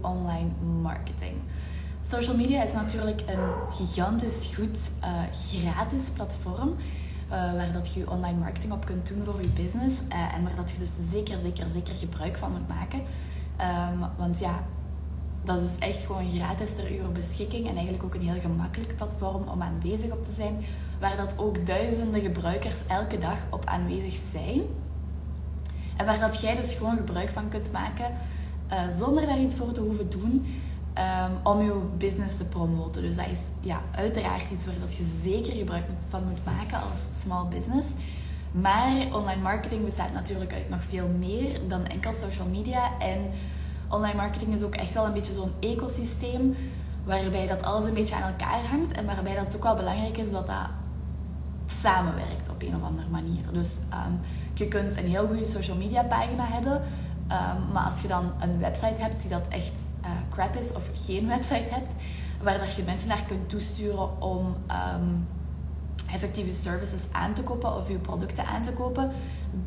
online marketing. Social media is natuurlijk een gigantisch goed uh, gratis platform. Uh, waar dat je online marketing op kunt doen voor je business. Uh, en waar dat je dus zeker, zeker, zeker gebruik van moet maken. Um, want ja, dat is dus echt gewoon gratis ter uw beschikking. En eigenlijk ook een heel gemakkelijk platform om aanwezig op te zijn. Waar dat ook duizenden gebruikers elke dag op aanwezig zijn. En waar dat jij dus gewoon gebruik van kunt maken. Uh, zonder daar iets voor te hoeven doen. Um, om je business te promoten. Dus dat is ja, uiteraard iets waar dat je zeker gebruik van moet maken als small business. Maar online marketing bestaat natuurlijk uit nog veel meer dan enkel social media. En online marketing is ook echt wel een beetje zo'n ecosysteem waarbij dat alles een beetje aan elkaar hangt en waarbij dat ook wel belangrijk is dat dat samenwerkt op een of andere manier. Dus um, je kunt een heel goede social media pagina hebben, um, maar als je dan een website hebt die dat echt uh, crap is of geen website hebt, waar dat je mensen naar kunt toesturen om um, effectieve services aan te kopen of je producten aan te kopen,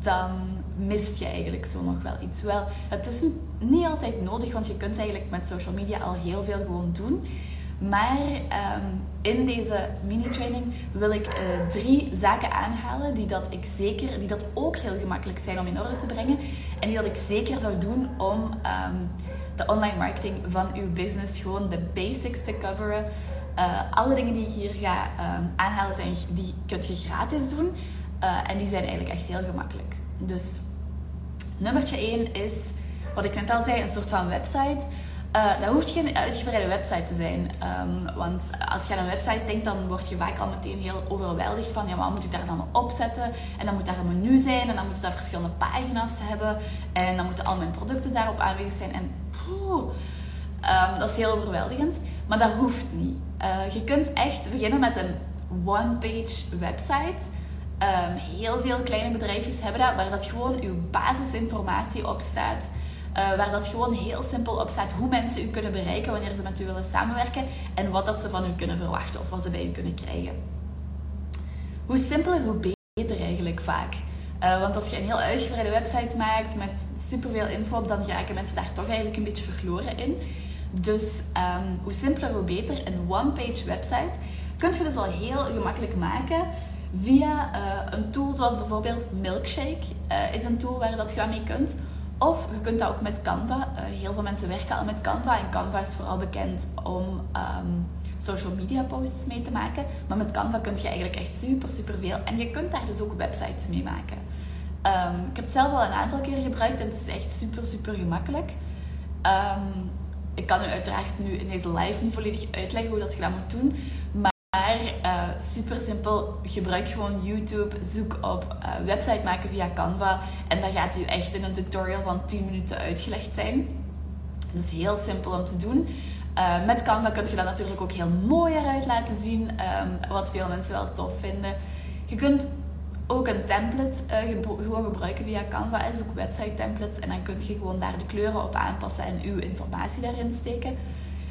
dan mist je eigenlijk zo nog wel iets. Wel, het is niet altijd nodig, want je kunt eigenlijk met social media al heel veel gewoon doen. Maar um, in deze mini-training wil ik uh, drie zaken aanhalen die dat ik zeker, die dat ook heel gemakkelijk zijn om in orde te brengen. En die dat ik zeker zou doen om um, de online marketing van uw business gewoon de basics te coveren. Uh, alle dingen die ik hier ga um, aanhalen, zijn, die kunt je gratis doen. Uh, en die zijn eigenlijk echt heel gemakkelijk. Dus nummertje 1 is, wat ik net al zei, een soort van website. Uh, dat hoeft geen uitgebreide website te zijn. Um, want als je aan een website denkt, dan word je vaak al meteen heel overweldigd van ja, wat moet ik daar dan op zetten? En dan moet daar een menu zijn en dan moet daar verschillende pagina's hebben. En dan moeten al mijn producten daarop aanwezig zijn. En poeh, um, dat is heel overweldigend. Maar dat hoeft niet. Uh, je kunt echt beginnen met een one-page website. Um, heel veel kleine bedrijfjes hebben dat, waar dat gewoon uw basisinformatie op staat. Uh, waar dat gewoon heel simpel op staat hoe mensen u kunnen bereiken wanneer ze met u willen samenwerken en wat dat ze van u kunnen verwachten of wat ze bij u kunnen krijgen. Hoe simpeler, hoe beter eigenlijk vaak. Uh, want als je een heel uitgebreide website maakt met superveel info dan raken mensen daar toch eigenlijk een beetje verloren in. Dus um, hoe simpeler, hoe beter. Een one-page website kun je dus al heel gemakkelijk maken via uh, een tool zoals bijvoorbeeld Milkshake. Is een tool waar dat je dat mee kunt. Of je kunt dat ook met Canva. Uh, heel veel mensen werken al met Canva. En Canva is vooral bekend om um, social media posts mee te maken. Maar met Canva kun je eigenlijk echt super, super veel. En je kunt daar dus ook websites mee maken. Um, ik heb het zelf al een aantal keer gebruikt en het is echt super, super gemakkelijk. Um, ik kan u uiteraard nu in deze live niet volledig uitleggen hoe dat je dat moet doen. Maar uh, super simpel, gebruik gewoon YouTube, zoek op uh, website maken via Canva en dat gaat u echt in een tutorial van 10 minuten uitgelegd zijn. Dat is heel simpel om te doen. Uh, met Canva kun je dat natuurlijk ook heel mooi eruit laten zien, um, wat veel mensen wel tof vinden. Je kunt ook een template gewoon gebruiken via Canva, zoek website templates en dan kun je gewoon daar de kleuren op aanpassen en uw informatie daarin steken.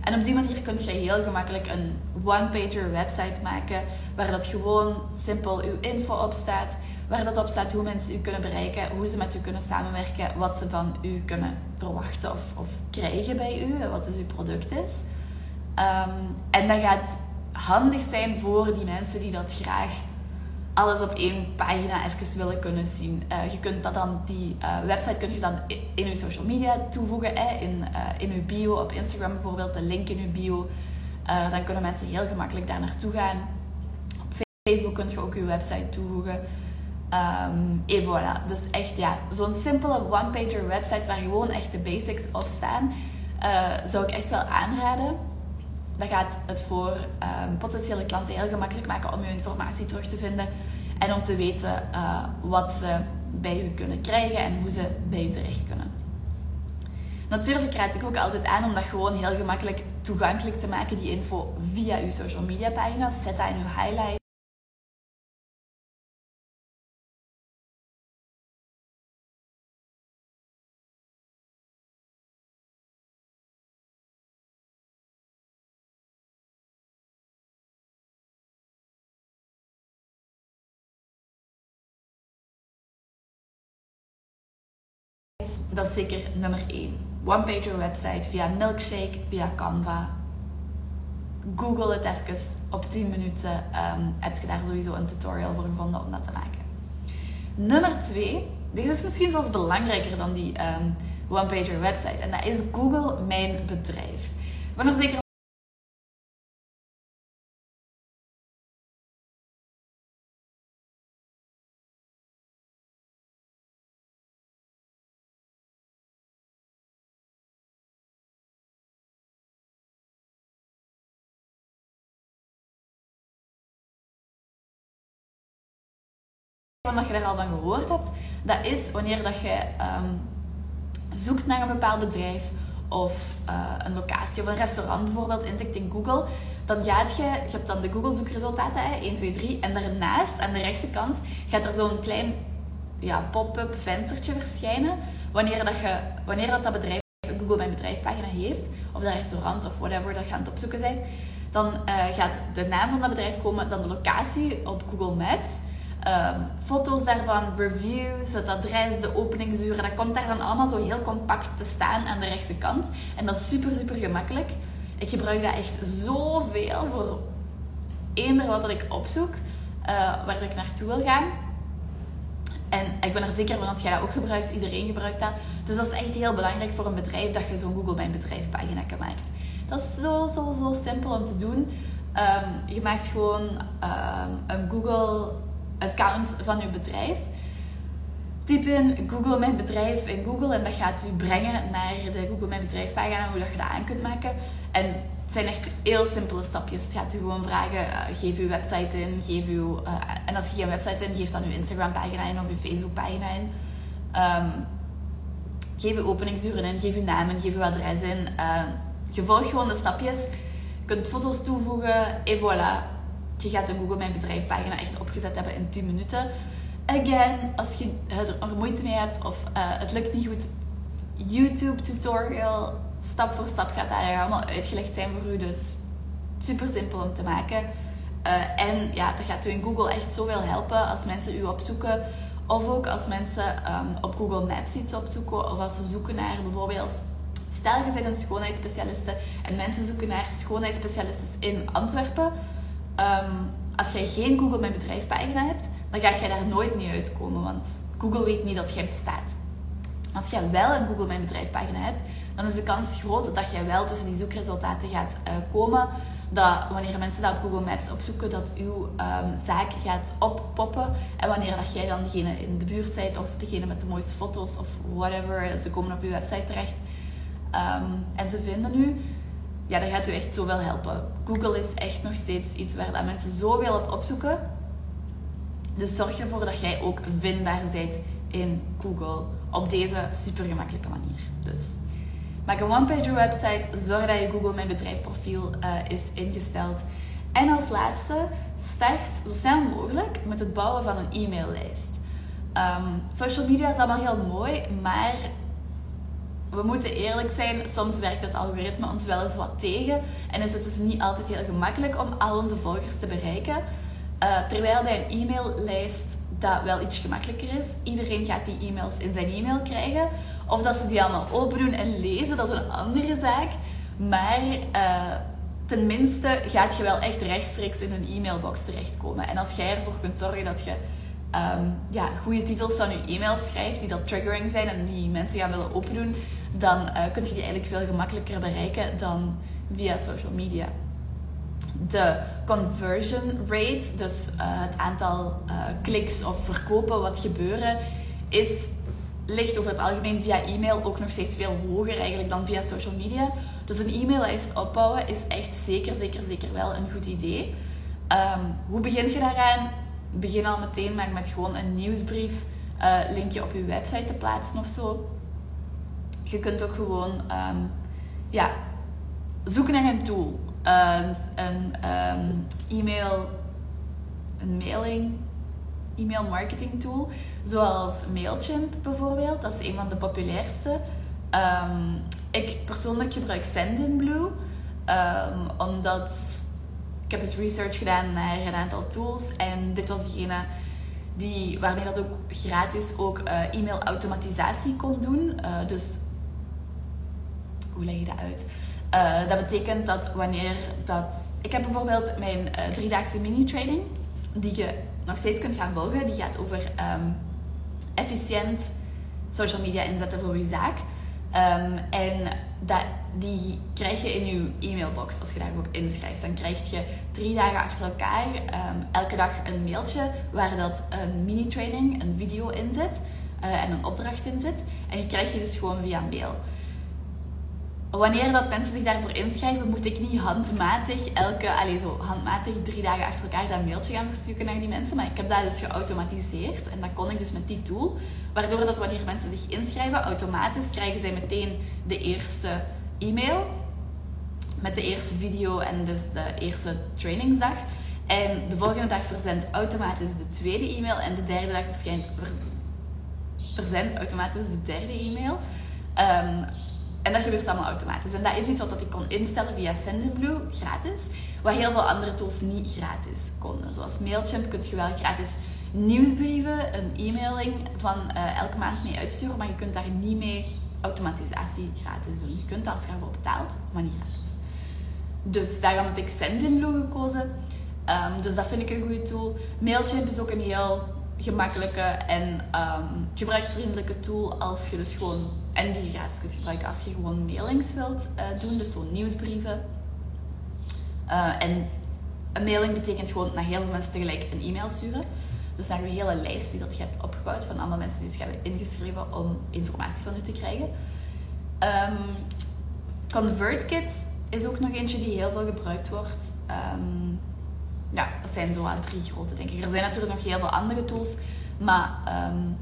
En op die manier kun je heel gemakkelijk een one-pager website maken waar dat gewoon simpel uw info op staat, waar dat op staat hoe mensen u kunnen bereiken, hoe ze met u kunnen samenwerken, wat ze van u kunnen verwachten of, of krijgen bij u, wat dus uw product is. Um, en dat gaat handig zijn voor die mensen die dat graag alles op één pagina even willen kunnen zien. Uh, je kunt dat dan, die uh, website kun je dan in je social media toevoegen, hè, in, uh, in je bio, op Instagram bijvoorbeeld, de link in je bio. dan kunnen mensen heel gemakkelijk daar naartoe gaan. Op Facebook kun je ook je website toevoegen. Um, en voilà. Dus echt ja, zo'n simpele one-pager website waar gewoon echt de basics op staan, zou ik echt wel aanraden dat gaat het voor um, potentiële klanten heel gemakkelijk maken om je informatie terug te vinden en om te weten uh, wat ze bij u kunnen krijgen en hoe ze bij u terecht kunnen. Natuurlijk raad ik ook altijd aan om dat gewoon heel gemakkelijk toegankelijk te maken, die info via uw social media pagina's. Zet dat in uw highlight. Dat is zeker nummer één. one-pager website, via Milkshake, via Canva. Google het even op 10 minuten. Um, heb je daar sowieso een tutorial voor gevonden om dat te maken. Nummer 2, deze is misschien zelfs belangrijker dan die um, one-pager website. En dat is Google Mijn Bedrijf. Ik ben er zeker dat je er al van gehoord hebt, dat is wanneer dat je um, zoekt naar een bepaald bedrijf of uh, een locatie of een restaurant bijvoorbeeld intikt in Google, dan gaat je, je hebt dan de Google zoekresultaten, hè, 1, 2, 3, en daarnaast aan de rechtse kant gaat er zo'n klein ja, pop-up venstertje verschijnen wanneer dat, je, wanneer dat, dat bedrijf een Google Mijn Bedrijfpagina heeft, of dat restaurant of whatever dat je aan het opzoeken bent, dan uh, gaat de naam van dat bedrijf komen, dan de locatie op Google Maps um, foto's daarvan, reviews, het adres, de openingsuren. Dat komt daar dan allemaal zo heel compact te staan aan de rechtse kant. En dat is super, super gemakkelijk. Ik gebruik dat echt zoveel voor eender wat ik opzoek, uh, waar ik naartoe wil gaan. En ik ben er zeker van dat jij dat ook gebruikt. Iedereen gebruikt dat. Dus dat is echt heel belangrijk voor een bedrijf dat je zo'n Google Mijn Bedrijf pagina maakt. Dat is zo, zo, zo simpel om te doen. Um, je maakt gewoon um, een Google account van uw bedrijf. Typ in Google Mijn Bedrijf in Google en dat gaat u brengen naar de Google Mijn Bedrijf pagina, hoe dat je dat aan kunt maken. En het zijn echt heel simpele stapjes. Het gaat u gewoon vragen, uh, geef uw website in, geef uw... Uh, en als je geen website in, geef dan uw Instagram pagina in of uw Facebook pagina in. Um, geef uw openingsuren in, geef uw naam in, geef uw adres in. Uh, je volgt gewoon de stapjes. Je kunt foto's toevoegen en voilà je gaat een Google Mijn Bedrijf pagina echt opgezet hebben in 10 minuten. Again, als je er moeite mee hebt of uh, het lukt niet goed, YouTube tutorial, stap voor stap gaat dat allemaal uitgelegd zijn voor u. Dus super simpel om te maken. Uh, en ja, dat gaat u in Google echt zoveel helpen als mensen u opzoeken. Of ook als mensen um, op Google Maps iets opzoeken. Of als ze zoeken naar bijvoorbeeld... Stel, je bent een schoonheidsspecialiste en mensen zoeken naar schoonheidsspecialisten in Antwerpen um, als jij geen Google Mijn Bedrijfpagina hebt, dan ga jij daar nooit mee uitkomen, want Google weet niet dat jij bestaat. Als jij wel een Google Mijn Bedrijfpagina hebt, dan is de kans groot dat jij wel tussen die zoekresultaten gaat uh, komen. Dat wanneer mensen dat op Google Maps opzoeken, dat uw um, zaak gaat oppoppen. En wanneer dat jij dan degene in de buurt bent, of degene met de mooiste foto's, of whatever, ze komen op uw website terecht. Um, en ze vinden u, ja, dat gaat u echt zoveel helpen. Google is echt nog steeds iets waar dat mensen zoveel op opzoeken. Dus zorg ervoor dat jij ook vindbaar bent in Google op deze super gemakkelijke manier. Dus maak een one-pager website, zorg dat je Google Mijn Bedrijf profiel uh, is ingesteld. En als laatste, start zo snel mogelijk met het bouwen van een e-maillijst. Um, social media is allemaal heel mooi, maar we moeten eerlijk zijn, soms werkt het algoritme ons wel eens wat tegen en is het dus niet altijd heel gemakkelijk om al onze volgers te bereiken. Uh, terwijl bij een e-maillijst dat wel iets gemakkelijker is. Iedereen gaat die e-mails in zijn e-mail krijgen. Of dat ze die allemaal open doen en lezen, dat is een andere zaak. Maar uh, tenminste gaat je wel echt rechtstreeks in een e-mailbox terechtkomen. En als jij ervoor kunt zorgen dat je um, ja, goede titels van je e-mail schrijft, die dat triggering zijn en die mensen gaan willen opendoen, dan uh, kun je die eigenlijk veel gemakkelijker bereiken dan via social media. De conversion rate, dus uh, het aantal uh, kliks of verkopen wat gebeuren, is, ligt over het algemeen via e-mail ook nog steeds veel hoger eigenlijk dan via social media. Dus een e-maillijst opbouwen is echt zeker, zeker, zeker wel een goed idee. Um, hoe begint je daaraan? Begin al meteen maar met gewoon een nieuwsbrief uh, linkje op je website te plaatsen of zo je kunt ook gewoon um, ja, zoeken naar een tool. een, een um, e-mail, een mailing, e-mail marketing tool. Zoals Mailchimp bijvoorbeeld. Dat is een van de populairste. Um, ik persoonlijk gebruik Sendinblue. omdat heb eens research gedaan naar een aantal tools. En dit was degene die, waarmee dat ook gratis ook uh, e-mail automatisatie kon doen. Uh, dus hoe leg je dat uit? Uh, dat betekent dat wanneer dat... Ik heb bijvoorbeeld mijn driedaagse mini-training, die je nog steeds kunt gaan volgen. Die gaat over um, efficiënt social media inzetten voor je zaak. Um, en dat, die krijg je in je e-mailbox als je daarvoor inschrijft. Dan krijg je drie dagen achter elkaar um, elke dag een mailtje waar dat een mini-training, een video in zit uh, en een opdracht in zit. En je krijgt je dus gewoon via mail wanneer dat mensen zich daarvoor inschrijven, moet ik niet handmatig elke, allez, zo handmatig drie dagen achter elkaar dat mailtje gaan versturen naar die mensen. Maar ik heb dat dus geautomatiseerd en dat kon ik dus met die tool. Waardoor dat wanneer mensen zich inschrijven, automatisch krijgen zij meteen de eerste e-mail met de eerste video en dus de eerste trainingsdag. En de volgende dag verzendt automatisch de tweede e-mail en de derde dag verschijnt, verzendt automatisch de derde e-mail. Um, en dat gebeurt allemaal automatisch. En dat is iets wat ik kon instellen via Sendinblue, gratis. Wat heel veel andere tools niet gratis konden. Zoals Mailchimp kun je wel gratis nieuwsbrieven, een e-mailing van uh, elke maand mee uitsturen. Maar je kunt daar niet mee automatisatie gratis doen. Je kunt als je ervoor betaalt, maar niet gratis. Dus daarom heb ik Sendinblue gekozen. Um, dus dat vind ik een goede tool. Mailchimp is ook een heel gemakkelijke en um, gebruiksvriendelijke tool als je dus gewoon en die je gratis kunt gebruiken als je gewoon mailings wilt uh, doen, dus zo nieuwsbrieven. Uh, en een mailing betekent gewoon naar heel veel mensen tegelijk een e-mail sturen. Dus naar je hele lijst die dat je hebt opgebouwd van allemaal mensen die zich hebben ingeschreven om informatie van u te krijgen. Um, ConvertKit is ook nog eentje die heel veel gebruikt wordt. Um, ja, dat zijn zo drie grote, denk ik. Er zijn natuurlijk nog heel veel andere tools, maar um,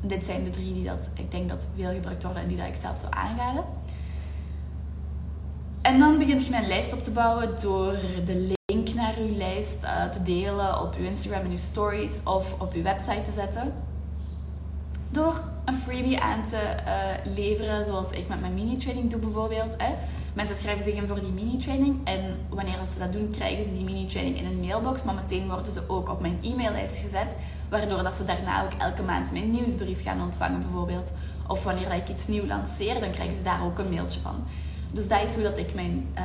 dit zijn de drie die dat, ik denk dat veel gebruikt worden en die dat ik zelf zou aanraden. En dan begint je mijn lijst op te bouwen door de naar uw lijst uh, te delen op uw Instagram en uw stories of op uw website te zetten. Door een freebie aan te uh, leveren, zoals ik met mijn mini-training doe bijvoorbeeld. Hè. Mensen schrijven zich in voor die mini-training en wanneer ze dat doen, krijgen ze die mini-training in een mailbox, maar meteen worden ze ook op mijn e-maillijst gezet waardoor dat ze daarna ook elke maand mijn nieuwsbrief gaan ontvangen bijvoorbeeld. Of wanneer ik iets nieuw lanceer, dan krijgen ze daar ook een mailtje van. Dus dat is hoe dat ik mijn uh,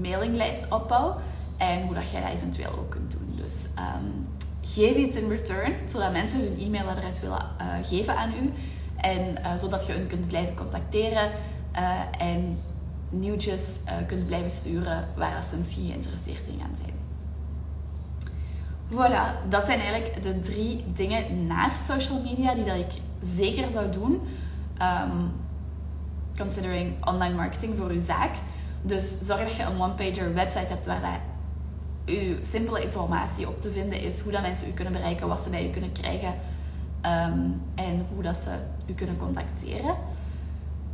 mailinglijst opbouw en hoe dat jij dat eventueel ook kunt doen. Dus um, geef iets in return, zodat mensen hun e-mailadres willen uh, geven aan u. En uh, zodat je hun kunt blijven contacteren en nieuwtjes kunt blijven sturen waar ze misschien geïnteresseerd in gaan zijn. Voilà, dat zijn eigenlijk de drie dingen naast social media die dat ik zeker zou doen. Um, considering online marketing voor uw zaak. Dus zorg dat je een one-pager website hebt waar uw simpele informatie op te vinden is. Hoe dat mensen u kunnen bereiken, wat ze bij u kunnen krijgen um, en hoe dat ze u kunnen contacteren.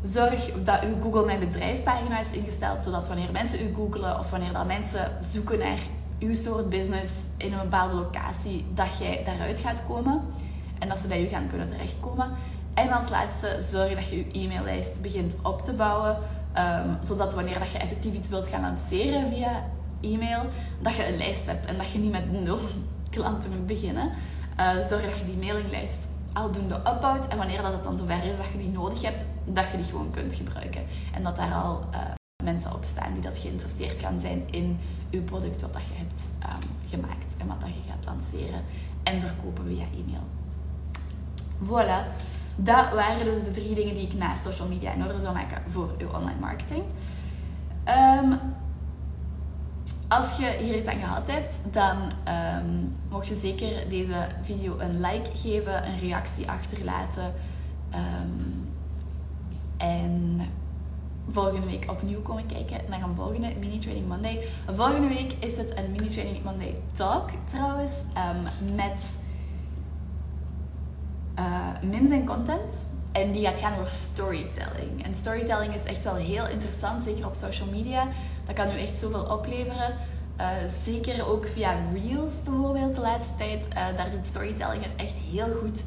Zorg dat uw Google Mijn Bedrijf pagina is ingesteld, zodat wanneer mensen u googelen of wanneer dat mensen zoeken naar uw soort business in een bepaalde locatie, dat jij daaruit gaat komen en dat ze bij u gaan kunnen terechtkomen. En als laatste, zorg dat je je e-maillijst begint op te bouwen, um, zodat wanneer dat je effectief iets wilt gaan lanceren via e-mail, dat je een lijst hebt en dat je niet met nul klanten moet beginnen. Uh, zorg dat je die mailinglijst aldoende opbouwt en wanneer dat het dan zover is dat je die nodig hebt, dat je die gewoon kunt gebruiken. En dat daar al uh, mensen op staan die dat geïnteresseerd gaan zijn in uw product wat dat je hebt um, gemaakt en wat dat je gaat lanceren en verkopen via e-mail. Voilà, dat waren dus de drie dingen die ik naast social media in orde zou maken voor uw online marketing. Um, als je hier iets aan gehad hebt, dan um, mocht je zeker deze video een like geven, een reactie achterlaten. Um, en volgende week opnieuw komen kijken naar een volgende Mini Training Monday. Volgende week is het een Mini Training Monday Talk trouwens um, met uh, Mims en Content. En die gaat gaan over storytelling. En storytelling is echt wel heel interessant, zeker op social media. Dat kan u echt zoveel opleveren. Uh, zeker ook via Reels bijvoorbeeld de laatste tijd. Uh, daar doet storytelling het echt heel goed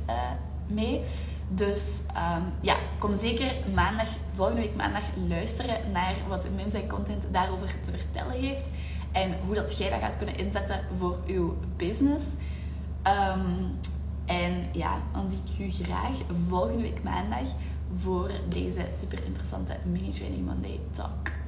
mee. Dus um, ja, kom zeker maandag, volgende week maandag luisteren naar wat Mim zijn content daarover te vertellen heeft. En hoe dat jij dat gaat kunnen inzetten voor uw business. Um, en ja, dan zie ik u graag volgende week maandag voor deze super interessante Mini Training Monday Talk.